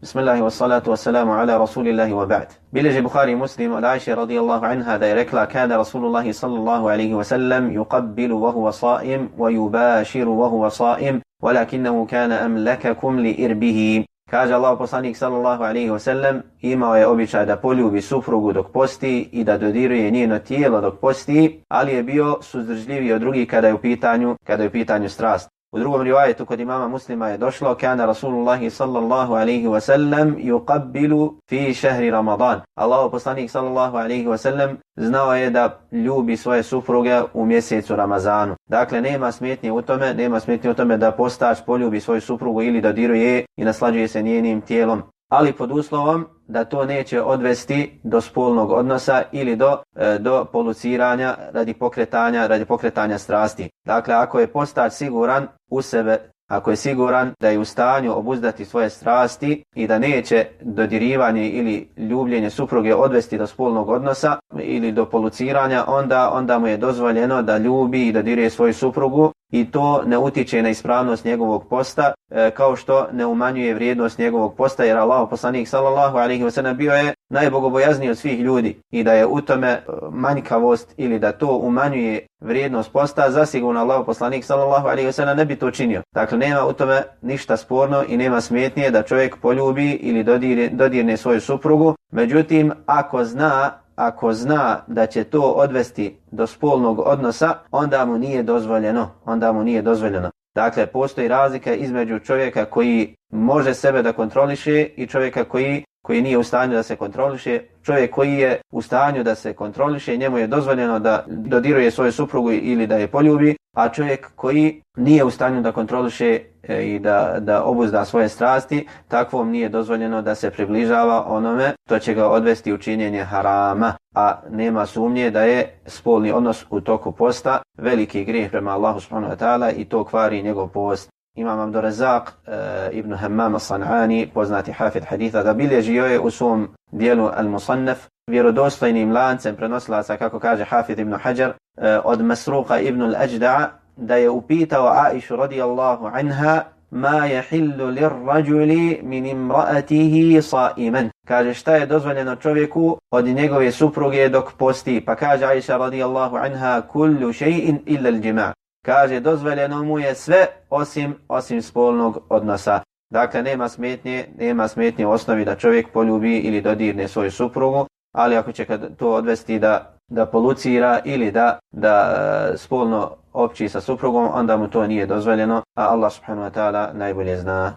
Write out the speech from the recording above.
Bismillahi wa salatu wa salamu ala rasulillahi wa ba'd. Bileže Bukhari muslim od Aisha radijallahu anha da je rekla kada Rasulullahi sallallahu alaihi wa sallam yuqabbilu wa huwa sa'im wa yubashiru wa huwa sa'im walakinahu kana amlakakum li irbihi. Kaže Allah poslanik sallallahu alaihi wa sallam imao je običaj da poljubi suprugu dok posti i da dodiruje njeno tijelo dok posti, ali je bio suzdržljiviji od drugih kada je u pitanju, kada je u pitanju strast. U drugom rivajetu kod imama muslima je došlo kana Rasulullahi sallallahu alaihi wa sallam yuqabbilu fi šehri Ramadan. Allah poslanik sallallahu alaihi wa sallam znao je da ljubi svoje supruge u mjesecu Ramazanu. Dakle, nema smetnje u tome, nema smetnje u tome da postač poljubi svoju suprugu ili dodiruje i naslađuje se njenim tijelom ali pod uslovom da to neće odvesti do spolnog odnosa ili do e, do poluciranja radi pokretanja radi pokretanja strasti. Dakle, ako je postač siguran u sebe, ako je siguran da je u stanju obuzdati svoje strasti i da neće dodirivanje ili ljubljenje supruge odvesti do spolnog odnosa ili do poluciranja, onda onda mu je dozvoljeno da ljubi i dodiruje svoju suprugu i to ne utiče na ispravnost njegovog posta E, kao što ne umanjuje vrijednost njegovog posta jer Allah poslanik sallallahu alaihi ve sellem bio je najbogobojazniji od svih ljudi i da je u tome e, manjkavost ili da to umanjuje vrijednost posta zasigurno Allah poslanik sallallahu alaihi ve sellem ne bi to činio. Dakle nema u tome ništa sporno i nema smetnje da čovjek poljubi ili dodirne, dodirne svoju suprugu. Međutim ako zna ako zna da će to odvesti do spolnog odnosa, onda mu nije dozvoljeno. Onda mu nije dozvoljeno. Dakle, postoji razlika između čovjeka koji može sebe da kontroliše i čovjeka koji koji nije u stanju da se kontroliše, čovjek koji je u stanju da se kontroliše, njemu je dozvoljeno da dodiruje svoju suprugu ili da je poljubi, a čovjek koji nije u stanju da kontroliše e, i da, da obuzda svoje strasti, takvom nije dozvoljeno da se približava onome, to će ga odvesti u činjenje harama, a nema sumnje da je spolni odnos u toku posta veliki grijeh prema Allahu subhanahu wa ta'ala i to kvari njegov post. Imam Abdurazak e, ibn Hammam San'ani, poznati hafid haditha, da bilježio je u svom dijelu Al-Musannaf vjerodostojnim lancem prenosilaca, kako kaže hafid ibn Hajar, e, od Masruqa ibn Al-Ajda'a, da je upitao Aishu radijallahu anha ma yahillu lirrajuli min imra'atihi sa'iman. Kaže šta je dozvoljeno čovjeku od njegove supruge dok posti. Pa kaže Aisha radijallahu anha kullu shay'in illa al-jima'. Kaže dozvoljeno mu je sve osim osim spolnog odnosa. Dakle nema smetnje, nema smetnje u osnovi da čovjek poljubi ili dodirne svoju suprugu, ali ako će to odvesti da da polucira ili da da e, spolno opći sa suprugom, onda mu to nije dozvoljeno, a Allah subhanahu wa ta'ala najbolje zna